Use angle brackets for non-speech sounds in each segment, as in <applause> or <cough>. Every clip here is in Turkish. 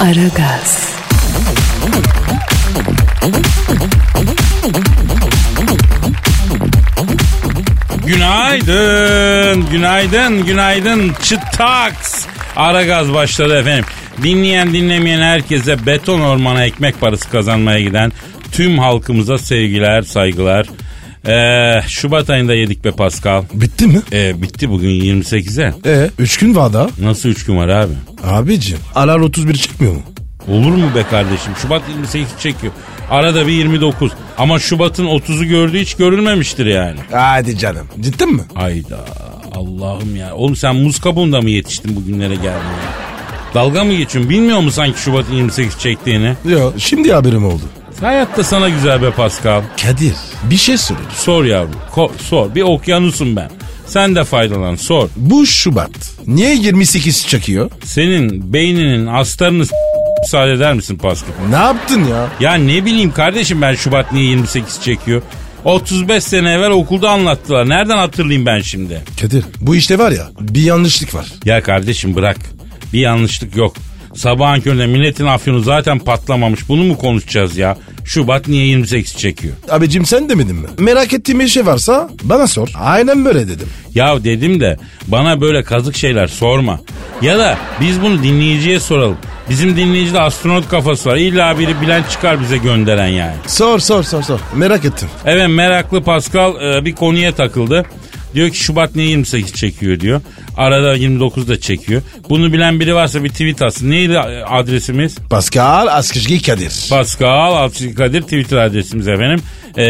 Aragaz, Günaydın, günaydın, günaydın. Çıtaks. Ara gaz başladı efendim. Dinleyen dinlemeyen herkese beton ormana ekmek parası kazanmaya giden tüm halkımıza sevgiler, saygılar. Ee, Şubat ayında yedik be Pascal. Bitti mi? Ee, bitti bugün 28'e. E, üç gün var daha. Nasıl 3 gün var abi? Abicim. Alar 31 çıkmıyor mu? Olur mu be kardeşim? Şubat 28 çekiyor. Arada bir 29. Ama Şubat'ın 30'u gördüğü hiç görülmemiştir yani. Hadi canım. Cidden mi? Hayda Allah'ım ya. Oğlum sen muz kabuğunda mı yetiştin bugünlere geldin ya? Dalga mı geçiyorsun? Bilmiyor musun sanki Şubat'ın 28 çektiğini? Yok şimdi haberim oldu. Hayatta sana güzel be Pascal. Kadir bir şey söyleyeyim. Sor yavrum. Ko- sor. Bir okyanusum ben. Sen de faydalan. Sor. Bu Şubat niye 28 çakıyor? Senin beyninin astarını s- müsaade eder misin Pascal? Ne yaptın ya? Ya ne bileyim kardeşim ben Şubat niye 28 çekiyor? 35 sene evvel okulda anlattılar. Nereden hatırlayayım ben şimdi? Kadir bu işte var ya bir yanlışlık var. Ya kardeşim bırak. Bir yanlışlık yok. Sabahın köründe milletin afyonu zaten patlamamış. Bunu mu konuşacağız ya? Şubat niye 28 çekiyor? Abicim sen demedin mi? Merak ettiğin bir şey varsa bana sor. Aynen böyle dedim. Ya dedim de bana böyle kazık şeyler sorma. Ya da biz bunu dinleyiciye soralım. Bizim dinleyicide astronot kafası var. İlla biri bilen çıkar bize gönderen yani. Sor sor sor sor. Merak ettim. Evet meraklı Pascal e, bir konuya takıldı. Diyor ki Şubat niye 28 çekiyor diyor. Arada 29 da çekiyor. Bunu bilen biri varsa bir tweet atsın. Neydi e, adresimiz? Pascal Askışgi Kadir. Pascal Altçı Kadir Twitter adresimiz efendim. E,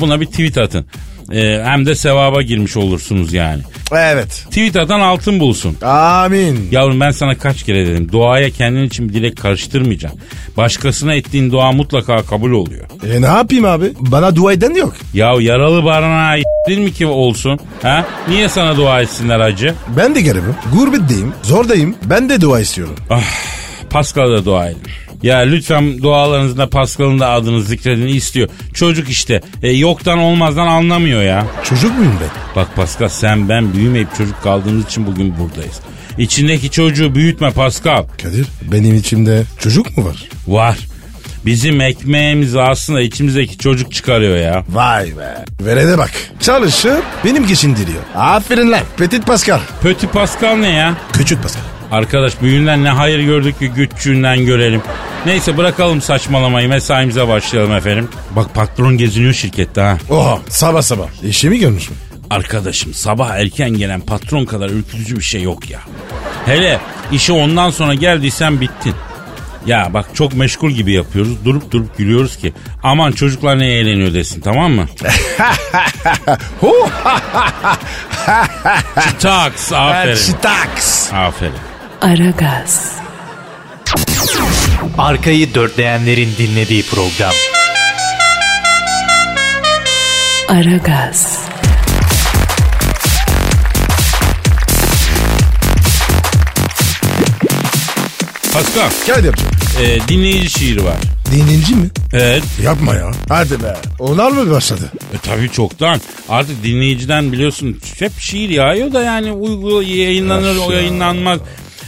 buna bir tweet atın. E, hem de sevaba girmiş olursunuz yani. evet. Tweet atan altın bulsun. Amin. Yavrum ben sana kaç kere dedim. Duaya kendin için bir dilek karıştırmayacaksın. Başkasına ettiğin dua mutlaka kabul oluyor. E ne yapayım abi? Bana dua eden yok. Ya yaralı barınağa değil mi ki olsun? Ha? Niye sana dua etsinler acı? Ben de garibim. Gurbetteyim. Zordayım. Ben de dua istiyorum. Pascal'a da dua edin. Ya lütfen dualarınızda Pascal'ın da adını zikredin istiyor. Çocuk işte e, yoktan olmazdan anlamıyor ya. Çocuk muyum ben? Bak Pascal sen ben büyümeyip çocuk kaldığımız için bugün buradayız. İçindeki çocuğu büyütme Pascal. Kadir benim içimde çocuk mu var? Var. Bizim ekmeğimizi aslında içimizdeki çocuk çıkarıyor ya. Vay be. Verene bak. Çalışıp benim geçindiriyor. Aferin lan. Petit Pascal. Petit Pascal ne ya? Küçük Pascal. Arkadaş büyüğünden ne hayır gördük ki güççüğünden görelim. Neyse bırakalım saçmalamayı mesaimize başlayalım efendim. Bak patron geziniyor şirkette ha. Oha sabah sabah. İşimi görmüş mü? Arkadaşım sabah erken gelen patron kadar ürkütücü bir şey yok ya. Hele işe ondan sonra geldiysen bittin. Ya bak çok meşgul gibi yapıyoruz. Durup durup gülüyoruz ki aman çocuklar ne eğleniyor desin tamam mı? <laughs> <laughs> Taks aferin. Şitaks. Aferin. Aragaz, Arkayı dörtleyenlerin dinlediği program. Aragaz, Pascal Kadir'cim. e, dinleyici şiiri var. Dinleyici mi? Evet Yapma ya. Hadi be. Onlar mı başladı? E tabii çoktan. Artık dinleyiciden biliyorsun hep şiir yağıyor da yani uygu yayınlanır o Aşağı. yayınlanmaz.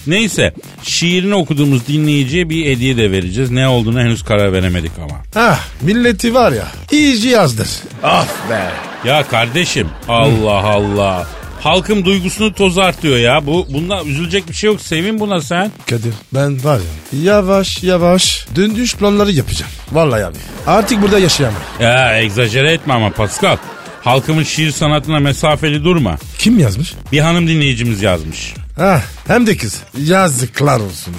Neyse şiirini okuduğumuz dinleyiciye bir hediye de vereceğiz. Ne olduğunu henüz karar veremedik ama. Ah milleti var ya. iyice yazdır. Of be. Ya kardeşim Allah Allah. Halkın duygusunu tozartıyor ya. Bu bunda üzülecek bir şey yok. Sevin buna sen. Kadir ben var ya yavaş yavaş döndüş planları yapacağım. Vallahi abi. Artık burada yaşayamam. Ya egzajere etme ama Pascal. Halkımın şiir sanatına mesafeli durma. Kim yazmış? Bir hanım dinleyicimiz yazmış. Ah hem de kız. Yazıklar olsun. ya.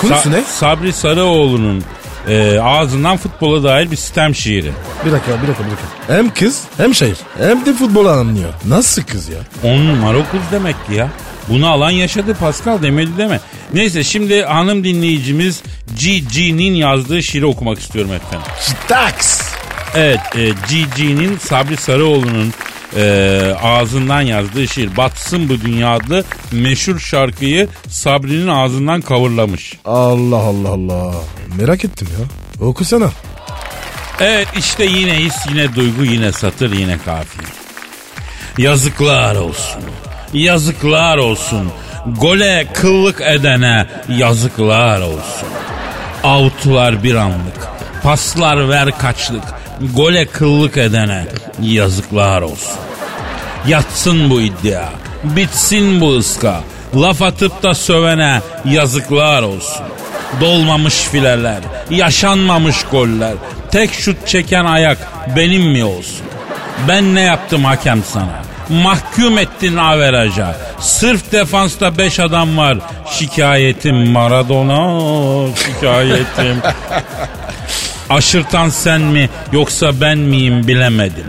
Konusu Sa- ne? Sabri Sarıoğlu'nun e, ağzından futbola dair bir sistem şiiri. Bir dakika bir dakika bir dakika. Hem kız hem şair hem de futbol anlıyor. Nasıl kız ya? On numara kız demek ki ya. Bunu alan yaşadı Pascal demedi deme. Neyse şimdi hanım dinleyicimiz GG'nin yazdığı şiiri okumak istiyorum efendim. Staks. Evet e, GG'nin Sabri Sarıoğlu'nun e, ağzından yazdığı şiir Batsın Bu Dünya adlı meşhur şarkıyı Sabri'nin ağzından kavurlamış. Allah Allah Allah. Merak ettim ya. Okusana. Evet işte yine his yine duygu yine satır yine kafiye. Yazıklar olsun. Yazıklar olsun. Gole kıllık edene yazıklar olsun. Avtular bir anlık. Paslar ver kaçlık. Gole kıllık edene yazıklar olsun. Yatsın bu iddia. Bitsin bu ıska. Laf atıp da sövene yazıklar olsun. Dolmamış fileler, yaşanmamış goller. Tek şut çeken ayak benim mi olsun? Ben ne yaptım hakem sana? Mahkum ettin averaja. Sırf defansta 5 adam var. Şikayetim Maradona, şikayetim. <laughs> Aşırtan sen mi yoksa ben miyim bilemedim.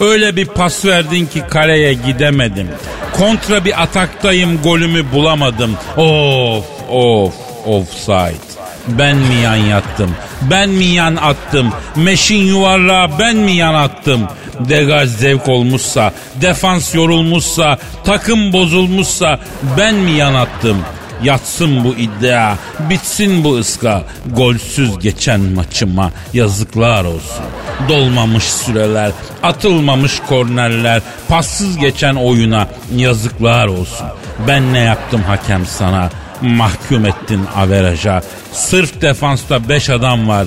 Öyle bir pas verdin ki kaleye gidemedim. Kontra bir ataktayım golümü bulamadım. Of of offside. Ben mi yan yattım? Ben mi yan attım? Meşin yuvarlağı ben mi yan attım? Degaj zevk olmuşsa, defans yorulmuşsa, takım bozulmuşsa ben mi yan attım? Yatsın bu iddia, bitsin bu ıska. Golsüz geçen maçıma yazıklar olsun. Dolmamış süreler, atılmamış kornerler, passız geçen oyuna yazıklar olsun. Ben ne yaptım hakem sana? Mahkum ettin averaja. Sırf defansta 5 adam var.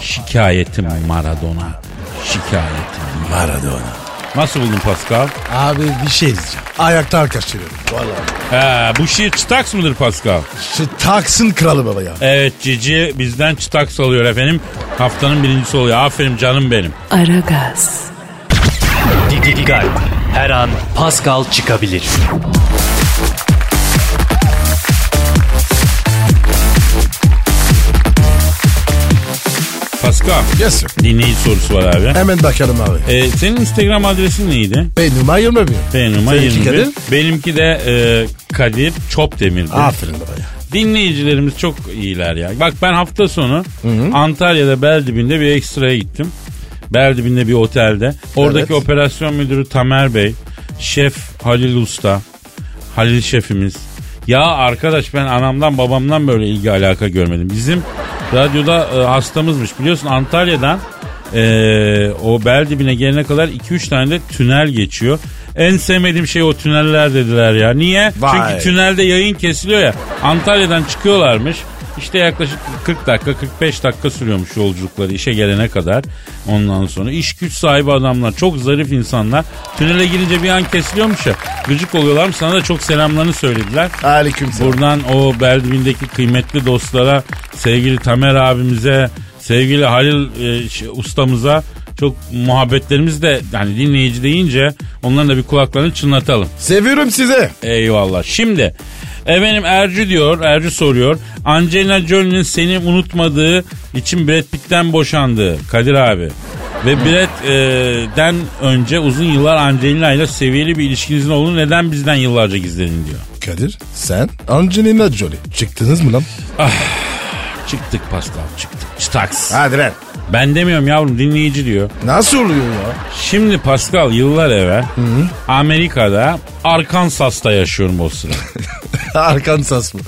Şikayetim Maradona. Şikayetim. Maradona. Nasıl buldun Pascal? Abi bir şey diyeceğim. Ayakta alkışlıyorum. Vallahi. He, bu şiir çıtaks mıdır Pascal? Şu taksın kralı baba ya. Evet Cici bizden çıtaks alıyor efendim. Haftanın birincisi oluyor. Aferin canım benim. Aragaz, Dikkat. Her an Pascal çıkabilir. Pascal Yes sir. dinleyici sorusu var abi. Hemen bakalım abi. Ee, senin Instagram adresin neydi? Yirmi bir. Benim Seninki 21. Kadir? Benimki de e, Kadir Çopdemir'di. Aferin baba ya. Dinleyicilerimiz çok iyiler ya. Bak ben hafta sonu Antalya'da Beldibinde bir ekstraya gittim. Beldibinde bir otelde. Oradaki Evet. operasyon müdürü Tamer Bey, şef Halil Usta, Halil şefimiz. Ya arkadaş ben anamdan babamdan böyle ilgi alaka görmedim. Bizim radyoda e, hastamızmış biliyorsun Antalya'dan e, o bel dibine gelene kadar 2-3 tane de tünel geçiyor. En sevmediğim şey o tüneller dediler ya. Niye? Vay. Çünkü tünelde yayın kesiliyor ya. Antalya'dan çıkıyorlarmış. İşte yaklaşık 40 dakika 45 dakika sürüyormuş yolculukları işe gelene kadar. Ondan sonra iş güç sahibi adamlar çok zarif insanlar. Tünele girince bir an kesiliyormuş ya. Gıcık oluyorlarmış sana da çok selamlarını söylediler. Aleyküm selam. Buradan o Berdibindeki kıymetli dostlara, sevgili Tamer abimize, sevgili Halil e, ş- ustamıza çok muhabbetlerimiz de hani dinleyici deyince onların da bir kulaklarını çınlatalım. Seviyorum sizi. Eyvallah. Şimdi efendim Ercü diyor, Ercü soruyor. Angelina Jolie'nin seni unutmadığı için Brad Pitt'ten boşandığı Kadir abi. Ve Brad'den önce uzun yıllar Angelina ile seviyeli bir ilişkinizin olduğunu neden bizden yıllarca gizledin diyor. Kadir sen Angelina Jolie. Çıktınız mı lan? Çıktık Pascal çıktık. Çıtaks. Hadi lan. Ben demiyorum yavrum dinleyici diyor. Nasıl oluyor ya? Şimdi Pascal yıllar evvel Amerika'da Arkansas'ta yaşıyorum o sıra. <laughs> Arkansas mı?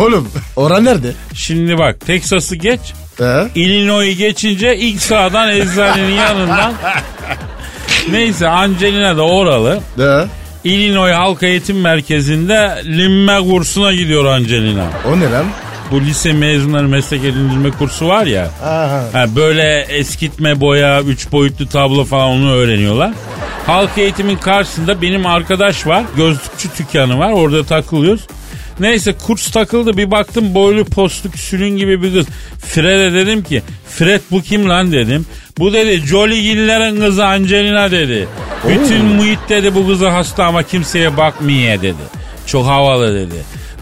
Oğlum oran nerede? Şimdi bak Texas'ı geç He? Illinois'u geçince ilk sağdan eczanenin yanından <laughs> Neyse Angelina da oralı. He? Illinois Halk Eğitim Merkezi'nde limme kursuna gidiyor Angelina. O ne lan? Bu lise mezunları meslek edindirme kursu var ya. Aha. Ha, böyle eskitme boya, üç boyutlu tablo falan onu öğreniyorlar. Halk eğitimin karşısında benim arkadaş var. Gözlükçü dükkanı var. Orada takılıyoruz. Neyse kurs takıldı bir baktım boylu postlu sülün gibi bir kız. Fred'e dedim ki Fred bu kim lan dedim. Bu dedi Jolie Giller'in kızı Angelina dedi. Bütün muhit dedi bu kızı hasta ama kimseye bakmıyor dedi. Çok havalı dedi.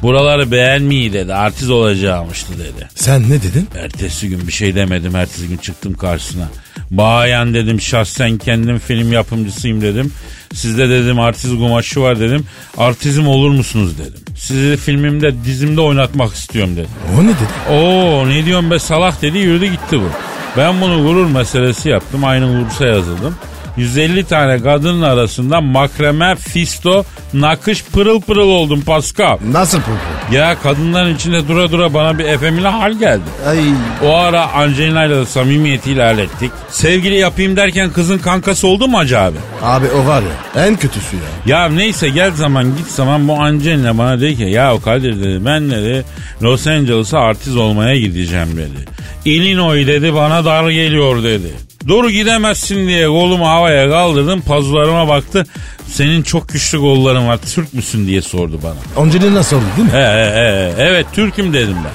Buraları beğenmiyor dedi. Artist olacağımıştı dedi. Sen ne dedin? Ertesi gün bir şey demedim. Ertesi gün çıktım karşısına. Bayan dedim şahsen kendim film yapımcısıyım dedim. Sizde dedim artizm kumaşı var dedim. Artizm olur musunuz dedim. Sizi filmimde dizimde oynatmak istiyorum dedim. O ne dedi? Oo ne diyorsun be salak dedi yürüdü gitti bu. Ben bunu gurur meselesi yaptım. Aynı kursa yazıldım. 150 tane kadının arasında makreme, fisto, nakış pırıl pırıl oldum Pascal. Nasıl program? Ya kadınların içinde dura dura bana bir efemine hal geldi. Ay O ara Angelina ile samimiyeti ilerlettik. Sevgili yapayım derken kızın kankası oldu mu acaba? abi o var ya en kötüsü ya. Ya neyse gel zaman git zaman bu Angelina bana dedi ki ya o Kadir dedi ben dedi Los Angeles'a artist olmaya gideceğim dedi. Illinois dedi bana dar geliyor dedi. Dur gidemezsin diye kolumu havaya kaldırdım pazularıma baktı. Senin çok güçlü kolların var Türk müsün diye sordu bana. Angelina sordu değil mi? He, he, he, evet Türk'üm dedim ben.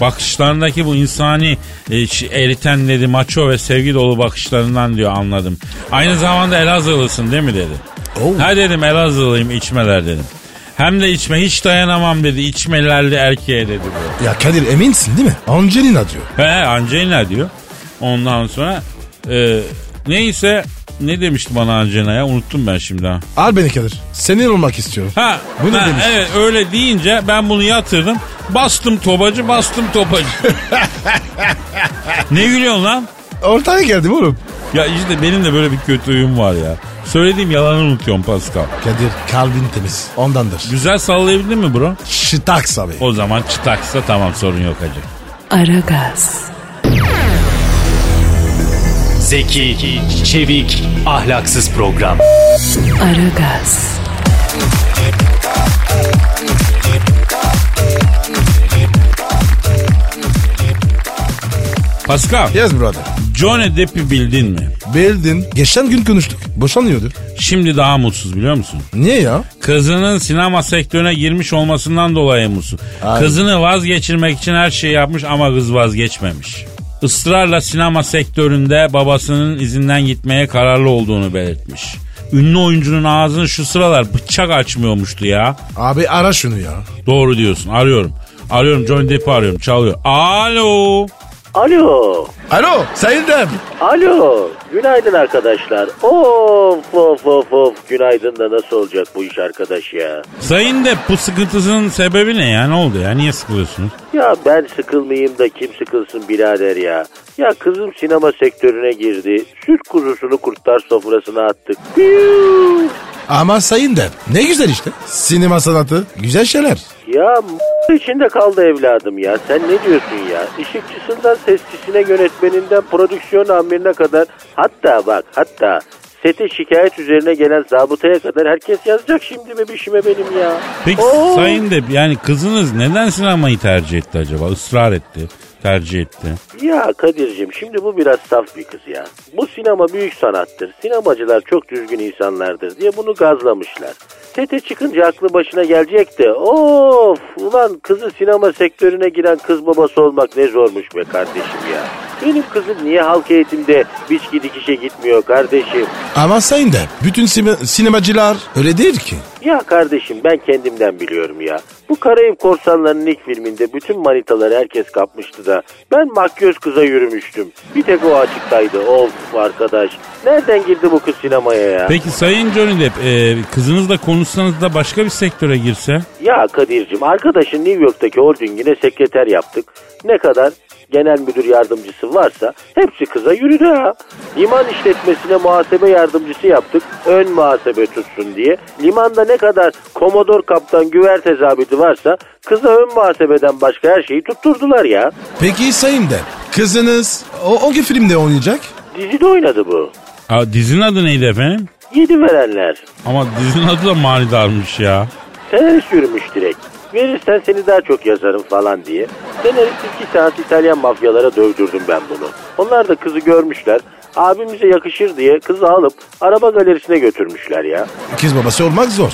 Bakışlarındaki bu insani e, eriten dedi maço ve sevgi dolu bakışlarından diyor anladım. Aynı zamanda Elazığlısın değil mi dedi. Oo. Ha dedim Elazığlıyım içmeler dedim. Hem de içme hiç dayanamam dedi içmelerli erkeğe dedi bu. Ya Kadir eminsin değil mi? Angelina diyor. He Angelina diyor. Ondan sonra e, neyse ne demişti bana Angelina'ya unuttum ben şimdi ha. Al beni Kadir. Senin olmak istiyorum. Ha, Bu ne ha, demiş? evet öyle deyince ben bunu yatırdım. Bastım tobacı bastım topacı. <laughs> ne gülüyorsun lan? Ortaya geldim oğlum. Ya işte benim de böyle bir kötü huyum var ya. Söylediğim yalanı unutuyorum Pascal. Kadir kalbin temiz. Ondandır. Güzel sallayabildin mi bro? Şıtaks abi. O zaman çıtaksa tamam sorun yok hacı. Aragaz, Zeki, çevik, ahlaksız program. Aragaz, Pascal, Yes brother. Johnny Depp'i bildin mi? Bildin. Geçen gün konuştuk. Boşanıyordu. Şimdi daha mutsuz biliyor musun? Niye ya? Kızının sinema sektörüne girmiş olmasından dolayı mutsuz. Ay. Kızını vazgeçirmek için her şeyi yapmış ama kız vazgeçmemiş. Israrla sinema sektöründe babasının izinden gitmeye kararlı olduğunu belirtmiş. Ünlü oyuncunun ağzını şu sıralar bıçak açmıyormuştu ya. Abi ara şunu ya. Doğru diyorsun arıyorum. Arıyorum Johnny Depp'i arıyorum çalıyor. Alo. Alo. Alo Sayın Dem. Alo. Günaydın arkadaşlar. Of of of of. Günaydın da nasıl olacak bu iş arkadaş ya? Sayın Depp bu sıkıntısının sebebi ne ya? Ne oldu ya? Niye sıkılıyorsunuz? Ya ben sıkılmayayım da kim sıkılsın birader ya. Ya kızım sinema sektörüne girdi. Süt kuzusunu kurtlar sofrasına attık. Piyuu. Ama Sayın Dem. Ne güzel işte. Sinema sanatı. Güzel şeyler. Ya içinde kaldı evladım ya. Sen ne diyorsun ya? Işıkçısından sesçisine yönetmeninden prodüksiyon amirine kadar hatta bak hatta sete şikayet üzerine gelen zabıtaya kadar herkes yazacak şimdi bebişime benim ya. Peki Oo. Sayın Depp yani kızınız neden sinemayı tercih etti acaba? Israr etti, tercih etti. Ya Kadir'cim şimdi bu biraz saf bir kız ya. Bu sinema büyük sanattır. Sinemacılar çok düzgün insanlardır diye bunu gazlamışlar. Sete çıkınca aklı başına gelecek de of ulan kızı sinema sektörüne giren kız babası olmak ne zormuş be kardeşim ya. Benim kızım niye halk eğitimde biçki dikişe gitmiyor kardeşim? Ama Sayın Dem. Bütün sine- sinemacılar öyle değil ki. Ya kardeşim ben kendimden biliyorum ya. Bu Karayip Korsanları'nın ilk filminde bütün manitaları herkes kapmıştı da ben makyöz kıza yürümüştüm. Bir tek o açıktaydı. Of arkadaş. Nereden girdi bu kız sinemaya ya? Peki Sayın Johnny Depp e, kızınızla konuşsanız da başka bir sektöre girse? Ya Kadir'cim arkadaşın New York'taki holdingine sekreter yaptık. Ne kadar genel müdür yardımcısı varsa hepsi kıza yürüdü ha. Liman işletmesine muhasebe yardımcısı yaptık. Ön muhasebe tutsun diye. Limanda ne kadar komodor kaptan güverte zabiti varsa kıza ön muhasebeden başka her şeyi tutturdular ya. Peki Sayın Dem. Kızınız o hangi filmde oynayacak? Dizide oynadı bu. Aa, dizinin adı neydi efendim? Yedi verenler. Ama dizinin adı da manidarmış ya. Senarist yürümüş direkt. Verirsen seni daha çok yazarım falan diye. Senarist iki saat İtalyan mafyalara dövdürdüm ben bunu. Onlar da kızı görmüşler. Abimize yakışır diye kızı alıp araba galerisine götürmüşler ya. Kız babası olmak zor.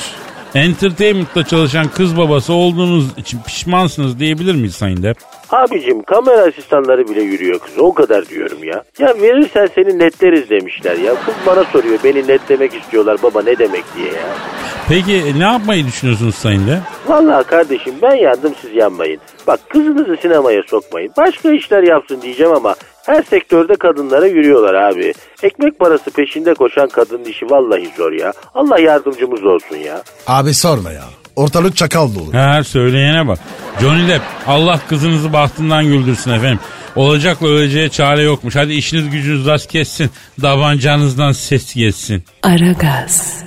Entertainment'ta çalışan kız babası olduğunuz için pişmansınız diyebilir miyiz Sayın Depp? Abicim kamera asistanları bile yürüyor kız o kadar diyorum ya. Ya verirsen seni netleriz demişler ya. Kız bana soruyor beni netlemek istiyorlar baba ne demek diye ya. Peki e, ne yapmayı düşünüyorsunuz Sayın Depp? Vallahi kardeşim ben yandım siz yanmayın. Bak kızınızı sinemaya sokmayın. Başka işler yapsın diyeceğim ama Her sektörde kadınlara yürüyorlar abi. Ekmek parası peşinde koşan kadın işi vallahi zor ya. Allah yardımcımız olsun ya. Abi sorma ya. Ortalık çakal dolu. Ha söyleyene bak. Johnny Depp Allah kızınızı bahtından güldürsün efendim. Olacakla öleceğe çare yokmuş. Hadi işiniz gücünüz rast kessin. Davancanızdan ses geçsin. Aragaz,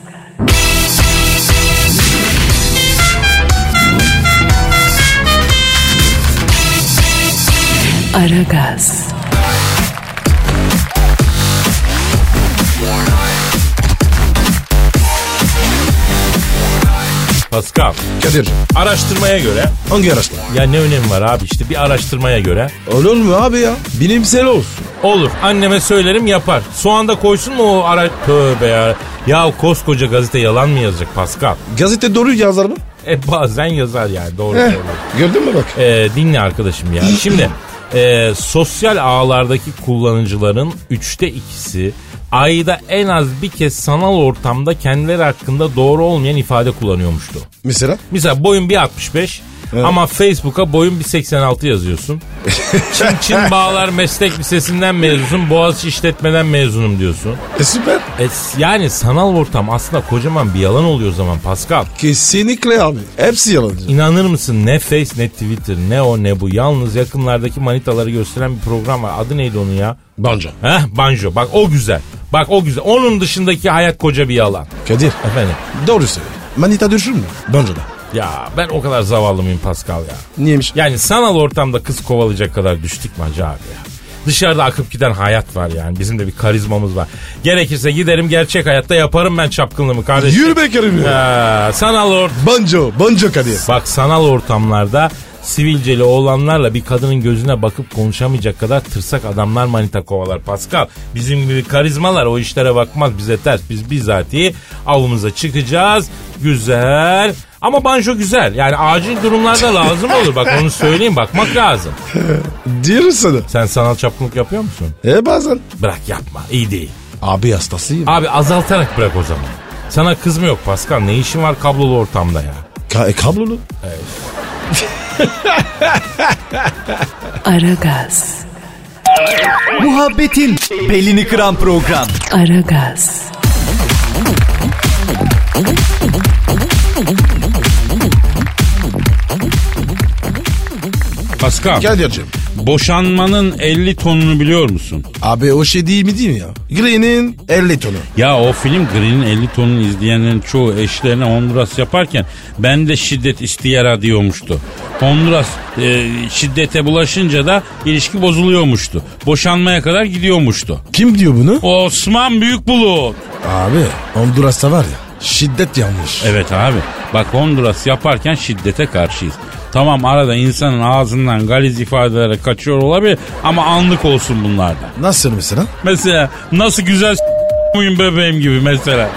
Aragaz, Pascal, Kadir araştırmaya göre hangi araçlar? ya ne önemi var abi işte bir araştırmaya göre Olur mu abi ya? Bilimsel olsun. olur. Anneme söylerim yapar. Soğanda koysun mu o ara... Tövbe ya. Ya koskoca gazete yalan mı yazacak Pascal? Gazete doğru yazar mı? E bazen yazar yani doğru Heh, söylüyor. gördün mü bak? Ee, dinle arkadaşım ya. Şimdi e, sosyal ağlardaki kullanıcıların üçte ikisi ayda en az bir kez sanal ortamda kendileri hakkında doğru olmayan ifade kullanıyormuştu. Mesela? Mesela boyun 1.65 Evet. Ama Facebook'a boyun bir 86 yazıyorsun. <laughs> Çin Çin Bağlar Meslek Lisesi'nden mezunsun. Boğaziçi İşletmeden mezunum diyorsun. E süper. E, yani sanal ortam aslında kocaman bir yalan oluyor o zaman Pascal. Kesinlikle abi. Hepsi yalan. İnanır mısın ne Face ne Twitter ne o ne bu. Yalnız yakınlardaki manitaları gösteren bir program var. Adı neydi onun ya? Banjo. Heh banjo. Bak o güzel. Bak o güzel. Onun dışındaki hayat koca bir yalan. Kadir. Efendim. Doğru söylüyor. Manita düşür mü? Banjo'da. Ya ben o kadar zavallı mıyım Pascal ya? Niyeymiş? Yani sanal ortamda kız kovalayacak kadar düştük mü acaba abi ya? Dışarıda akıp giden hayat var yani. Bizim de bir karizmamız var. Gerekirse giderim gerçek hayatta yaparım ben çapkınlığımı kardeşim. Yürü be Kerim ya. Ya, sanal or Banjo. Banjo Kadir. Bak sanal ortamlarda sivilceli oğlanlarla bir kadının gözüne bakıp konuşamayacak kadar tırsak adamlar manita kovalar Pascal. Bizim gibi karizmalar o işlere bakmaz bize ters. Biz bizatihi avımıza çıkacağız. Güzel. Ama banjo güzel. Yani acil durumlarda lazım olur. Bak onu söyleyeyim bakmak lazım. <laughs> Diyoruz sana. Sen sanal çapkınlık yapıyor musun? E bazen. Bırak yapma. iyi değil. Abi hastasıyım. Abi azaltarak bırak o zaman. Sana kız mı yok Pascal? Ne işin var kablolu ortamda ya? Ka- e, kablolu. Aragaz, Muhabbetin belini kıran program. Aragaz, Pascal, Kadir'cim. boşanmanın 50 tonunu biliyor musun? Abi o şey değil mi değil mi ya? Green'in 50 tonu. Ya o film Green'in 50 tonunu izleyenlerin çoğu eşlerine Honduras yaparken ben de şiddet istiyara diyormuştu. Honduras e, şiddete bulaşınca da ilişki bozuluyormuştu. Boşanmaya kadar gidiyormuştu. Kim diyor bunu? Osman Büyükbulut. Abi Honduras'ta var ya şiddet yanlış. Evet abi. Bak Honduras yaparken şiddete karşıyız. Tamam arada insanın ağzından galiz ifadeleri kaçıyor olabilir ama anlık olsun bunlarda. Nasıl mesela? Mesela nasıl güzel s- muyum bebeğim gibi mesela.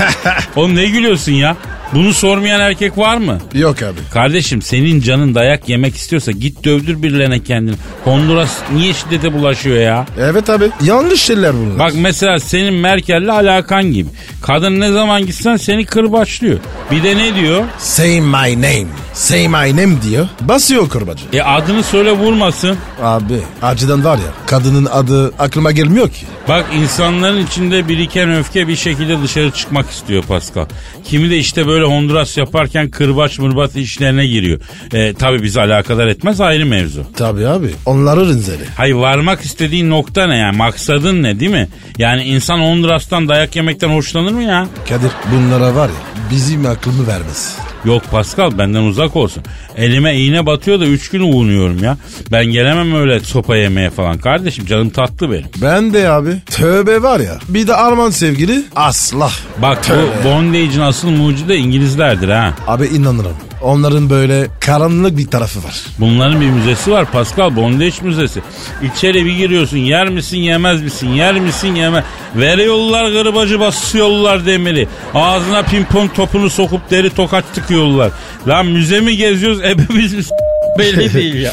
<laughs> Oğlum ne gülüyorsun ya? Bunu sormayan erkek var mı? Yok abi. Kardeşim senin canın dayak yemek istiyorsa git dövdür birilerine kendini. Honduras niye şiddete bulaşıyor ya? Evet abi. Yanlış şeyler bunlar. Bak mesela senin Merkel'le alakan gibi. Kadın ne zaman gitsen seni kırbaçlıyor. Bir de ne diyor? Say my name. Say my name diyor. Basıyor kurbacı. E adını söyle vurmasın. Abi acıdan var ya kadının adı aklıma gelmiyor ki. Bak insanların içinde biriken öfke bir şekilde dışarı çıkmak istiyor Pascal. Kimi de işte böyle Honduras yaparken kırbaç mırbaç işlerine giriyor. E, tabii bizi alakadar etmez ayrı mevzu. Tabii abi. Onları rinzeli. Hayır varmak istediğin nokta ne yani? Maksadın ne değil mi? Yani insan Honduras'tan dayak yemekten hoşlanır mı ya? Kadir bunlara var ya bizim aklımı vermez. Yok Pascal benden uzak olsun. Elime iğne batıyor da üç gün uğunuyorum ya. Ben gelemem öyle sopa yemeye falan. Kardeşim canım tatlı benim. Ben de abi. Tövbe var ya. Bir de Arman sevgili asla. Bak Tövbe. bu bondage'in asıl mucidi İngilizlerdir ha. Abi inanırım. Onların böyle karanlık bir tarafı var. Bunların bir müzesi var Pascal Bondage müzesi. İçeri bir giriyorsun yer misin yemez misin yer misin yemez. Veriyorlar gırbacı basıyorlar demiri. Ağzına pimpon topunu sokup deri tokat tıkıyorlar. Lan müze mi geziyoruz ebemiz mi s- belli değil ya.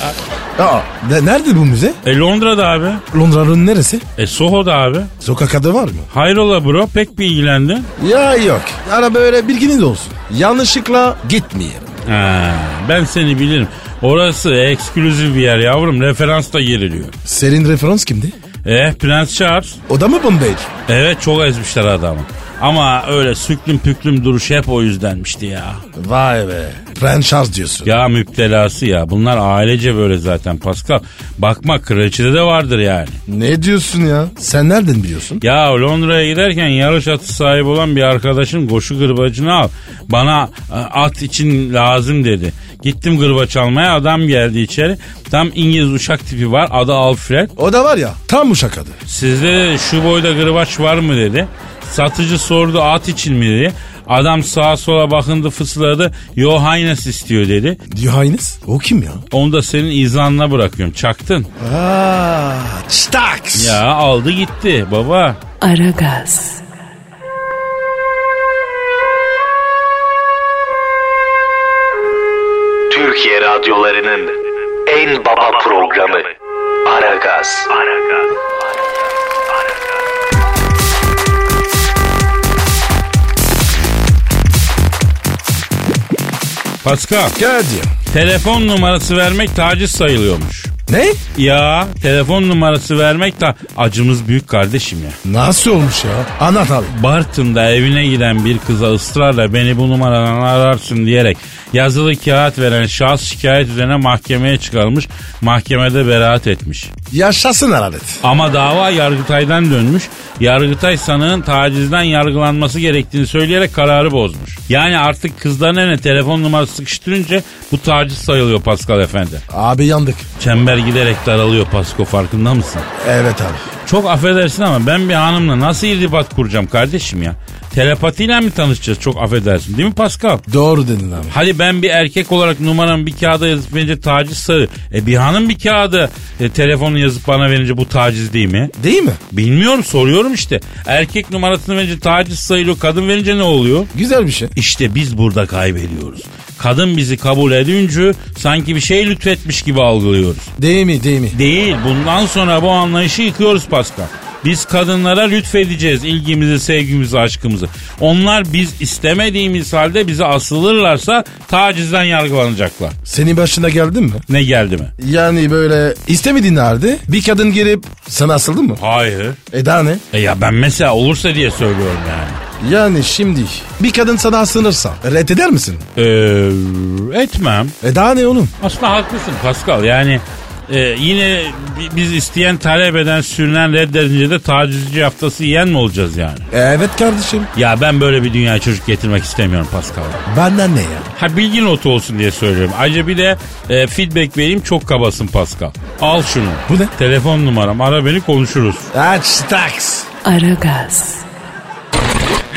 Aa, ne- nerede bu müze? E Londra'da abi. Londra'nın neresi? E Soho'da abi. Sokak adı var mı? Hayrola bro pek bir ilgilendin. Ya yok. Ara böyle bilginiz olsun. Yanlışlıkla gitmeyelim. Ha, ben seni bilirim. Orası ekskluzif bir yer yavrum. Referans da giriliyor. Senin referans kimdi? Eh Prens Charles. O da mı Bombay? Evet çok ezmişler adamı. Ama öyle süklüm püklüm duruş hep o yüzdenmişti ya. Vay be. Prens Charles diyorsun. Ya müptelası ya. Bunlar ailece böyle zaten Pascal. Bakma kraliçede de vardır yani. Ne diyorsun ya? Sen nereden biliyorsun? Ya Londra'ya giderken yarış atı sahibi olan bir arkadaşın koşu gırbacını al. Bana e, at için lazım dedi. Gittim gırbaç almaya adam geldi içeri. Tam İngiliz uşak tipi var adı Alfred. O da var ya tam uşak adı. Sizde de şu boyda gırbaç var mı dedi. Satıcı sordu at için mi dedi. Adam sağa sola bakındı fısıldadı. Yo Highness istiyor dedi. Yohannes? O kim ya? Onu da senin izanına bırakıyorum. Çaktın. Aa, Staks. Ya aldı gitti baba. Aragaz, Türkiye radyolarının en baba programı Aragaz. Pascal Kadir. telefon numarası vermek taciz sayılıyormuş. Ne? Ya telefon numarası vermek de acımız büyük kardeşim ya. Nasıl olmuş ya? Anlat abi. Bartın'da evine giden bir kıza ısrarla beni bu numaradan ararsın diyerek yazılı kağıt veren şahıs şikayet üzerine mahkemeye çıkarılmış. Mahkemede beraat etmiş. Yaşasın adalet. Ama dava Yargıtay'dan dönmüş. Yargıtay sanığın tacizden yargılanması gerektiğini söyleyerek kararı bozmuş. Yani artık kızların eline telefon numarası sıkıştırınca bu taciz sayılıyor Pascal Efendi. Abi yandık. Çember giderek daralıyor Pasko farkında mısın? Evet abi. Çok affedersin ama ben bir hanımla nasıl irtibat kuracağım kardeşim ya? Telepatiyle mi tanışacağız çok affedersin değil mi Pascal? Doğru dedin abi. Hadi ben bir erkek olarak numaramı bir kağıda yazıp verince taciz sayılır. E bir hanım bir kağıda e, telefonu yazıp bana verince bu taciz değil mi? Değil mi? Bilmiyorum soruyorum işte. Erkek numarasını verince taciz sayılıyor. Kadın verince ne oluyor? Güzel bir şey. İşte biz burada kaybediyoruz. Kadın bizi kabul edince sanki bir şey lütfetmiş gibi algılıyoruz. Değil mi değil mi? Değil. Bundan sonra bu anlayışı yıkıyoruz Pascal. Biz kadınlara lütfedeceğiz ilgimizi, sevgimizi, aşkımızı. Onlar biz istemediğimiz halde bize asılırlarsa tacizden yargılanacaklar. Senin başına geldin mi? Ne geldi mi? Yani böyle istemediğin halde bir kadın gelip sana asıldı mı? Hayır. E daha ne? E ya ben mesela olursa diye söylüyorum yani. Yani şimdi bir kadın sana asılırsa reddeder misin? Ee, etmem. E daha ne oğlum? Aslında haklısın Pascal. Yani e, yine bi- biz isteyen talep eden sürünen reddedince de tacizci haftası yiyen mi olacağız yani? E, evet kardeşim. Ya ben böyle bir dünyaya çocuk getirmek istemiyorum Pascal. Benden ne ya? Ha bilgi notu olsun diye söylüyorum. Ayrıca bir de e, feedback vereyim çok kabasın Pascal. Al şunu. Bu ne? Telefon numaram ara beni konuşuruz. Aç staks. Aragaz,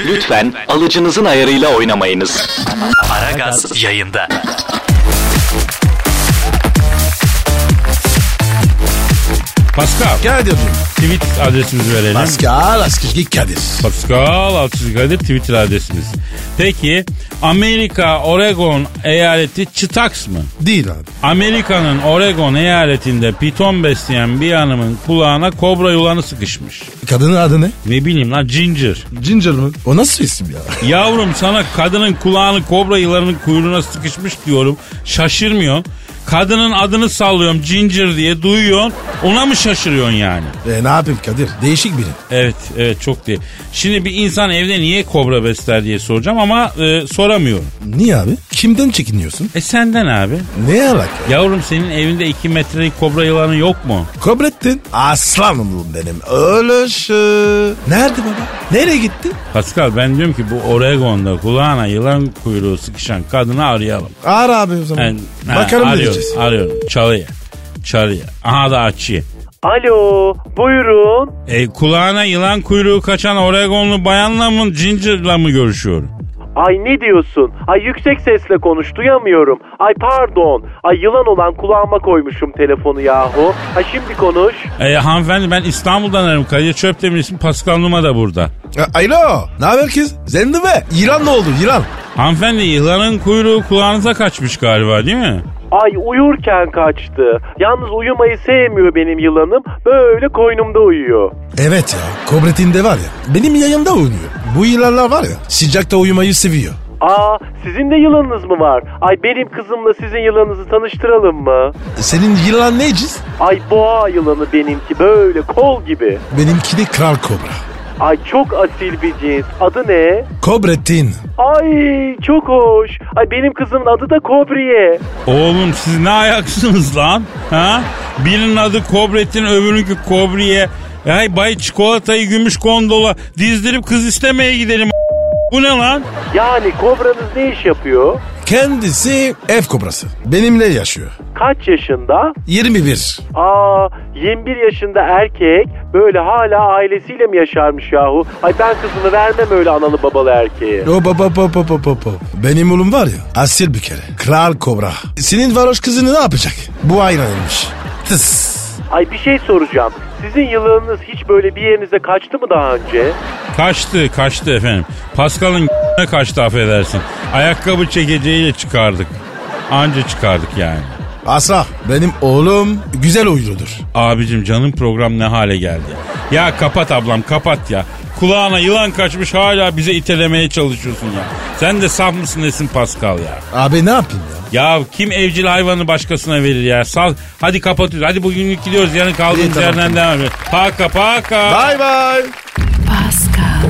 Lütfen alıcınızın ayarıyla oynamayınız. Aragaz yayında. Pascal Kadir'cim. Tweet adresimizi verelim. Pascal Askışki Kadir. Pascal Altçizgi Kadir Twitter adresimiz. Peki Amerika Oregon eyaleti Çıtaks mı? Değil abi. Amerika'nın Oregon eyaletinde piton besleyen bir hanımın kulağına kobra yılanı sıkışmış. Kadının adı ne? Ne bileyim lan Ginger. Ginger mı? O nasıl isim ya? Yavrum sana kadının kulağını kobra yılanının kuyruğuna sıkışmış diyorum. Şaşırmıyorsun. Kadının adını sallıyorum Ginger diye duyuyorsun. Ona mı şaşırıyorsun yani? E ne yapayım Kadir? Değişik biri. Evet evet çok değil. Şimdi bir insan evde niye kobra besler diye soracağım ama e, soramıyorum. Niye abi? Kimden çekiniyorsun? E senden abi. Ne alaka? Yavrum senin evinde 2 metrelik kobra yılanı yok mu? Kobrettin. Aslanım benim. Öyle şey. Nerede baba? Nereye gitti? Pascal ben diyorum ki bu Oregon'da kulağına yılan kuyruğu sıkışan kadını arayalım. Ara abi o zaman. Ha, Bakalım ne arıyorum, diyeceğiz. Arıyorum. Çalıyor. Çalıyor. Aha da açıyor. Alo buyurun. E, kulağına yılan kuyruğu kaçan Oregonlu bayanla mı Ginger'la mı görüşüyorum? Ay ne diyorsun? Ay yüksek sesle konuş duyamıyorum. Ay pardon. Ay yılan olan kulağıma koymuşum telefonu yahu. Ay şimdi konuş. E, hanımefendi ben İstanbul'dan ararım. Kadir Çöptemir ismi Pascal Numa da burada. A- Alo. Ne haber kız? Zendi be. İran ne oldu? İran. Hanımefendi yılanın kuyruğu kulağınıza kaçmış galiba değil mi? Ay uyurken kaçtı. Yalnız uyumayı sevmiyor benim yılanım. Böyle koynumda uyuyor. Evet ya. Kobrettin de var ya. Benim yayında oynuyor. Bu yılanlar var ya. Sıcakta uyumayı seviyor. Aa sizin de yılanınız mı var? Ay benim kızımla sizin yılanınızı tanıştıralım mı? Senin yılan neyciz? Ay boğa yılanı benimki böyle kol gibi. Benimki de kral kobra. Ay çok asil bir cins. Adı ne? Kobrettin. Ay çok hoş. Ay benim kızımın adı da Kobriye. Oğlum siz ne ayaksınız lan? Ha? Birinin adı Kobret'in öbürünki Kobriye. Ay bay çikolatayı gümüş kondola dizdirip kız istemeye gidelim. Bu ne lan? Yani kobranız ne iş yapıyor? Kendisi ev kobrası. Benimle yaşıyor. Kaç yaşında? 21. Aa 21 yaşında erkek böyle hala ailesiyle mi yaşarmış yahu? Ay ben kızını vermem öyle analı babalı erkeğe. Hop hop hop hop hop hop hop. Benim oğlum var ya asil bir kere. Kral kobra. Senin varoş kızını ne yapacak? Bu ayranıymış. Tıs. Ay bir şey soracağım. Sizin yılanınız hiç böyle bir yerinize kaçtı mı daha önce? Kaçtı kaçtı efendim. Pascal'ın ne <laughs> kaçtı affedersin. Ayakkabı çekeceğiyle çıkardık. Anca çıkardık yani. Asra benim oğlum güzel oyuncudur. Abicim canım program ne hale geldi. Ya kapat ablam kapat ya. Kulağına yılan kaçmış hala bize itelemeye çalışıyorsun ya. Sen de saf mısın nesin Pascal ya? Abi ne yapayım ya? Ya kim evcil hayvanı başkasına verir ya? Sal. Hadi kapatıyoruz. Hadi bugünlük gidiyoruz. Yarın kaldığımız İyi, tamam, yerden tamam. devam ediyoruz. Paka paka. Bye bye. Pascal,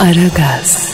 Aragaz.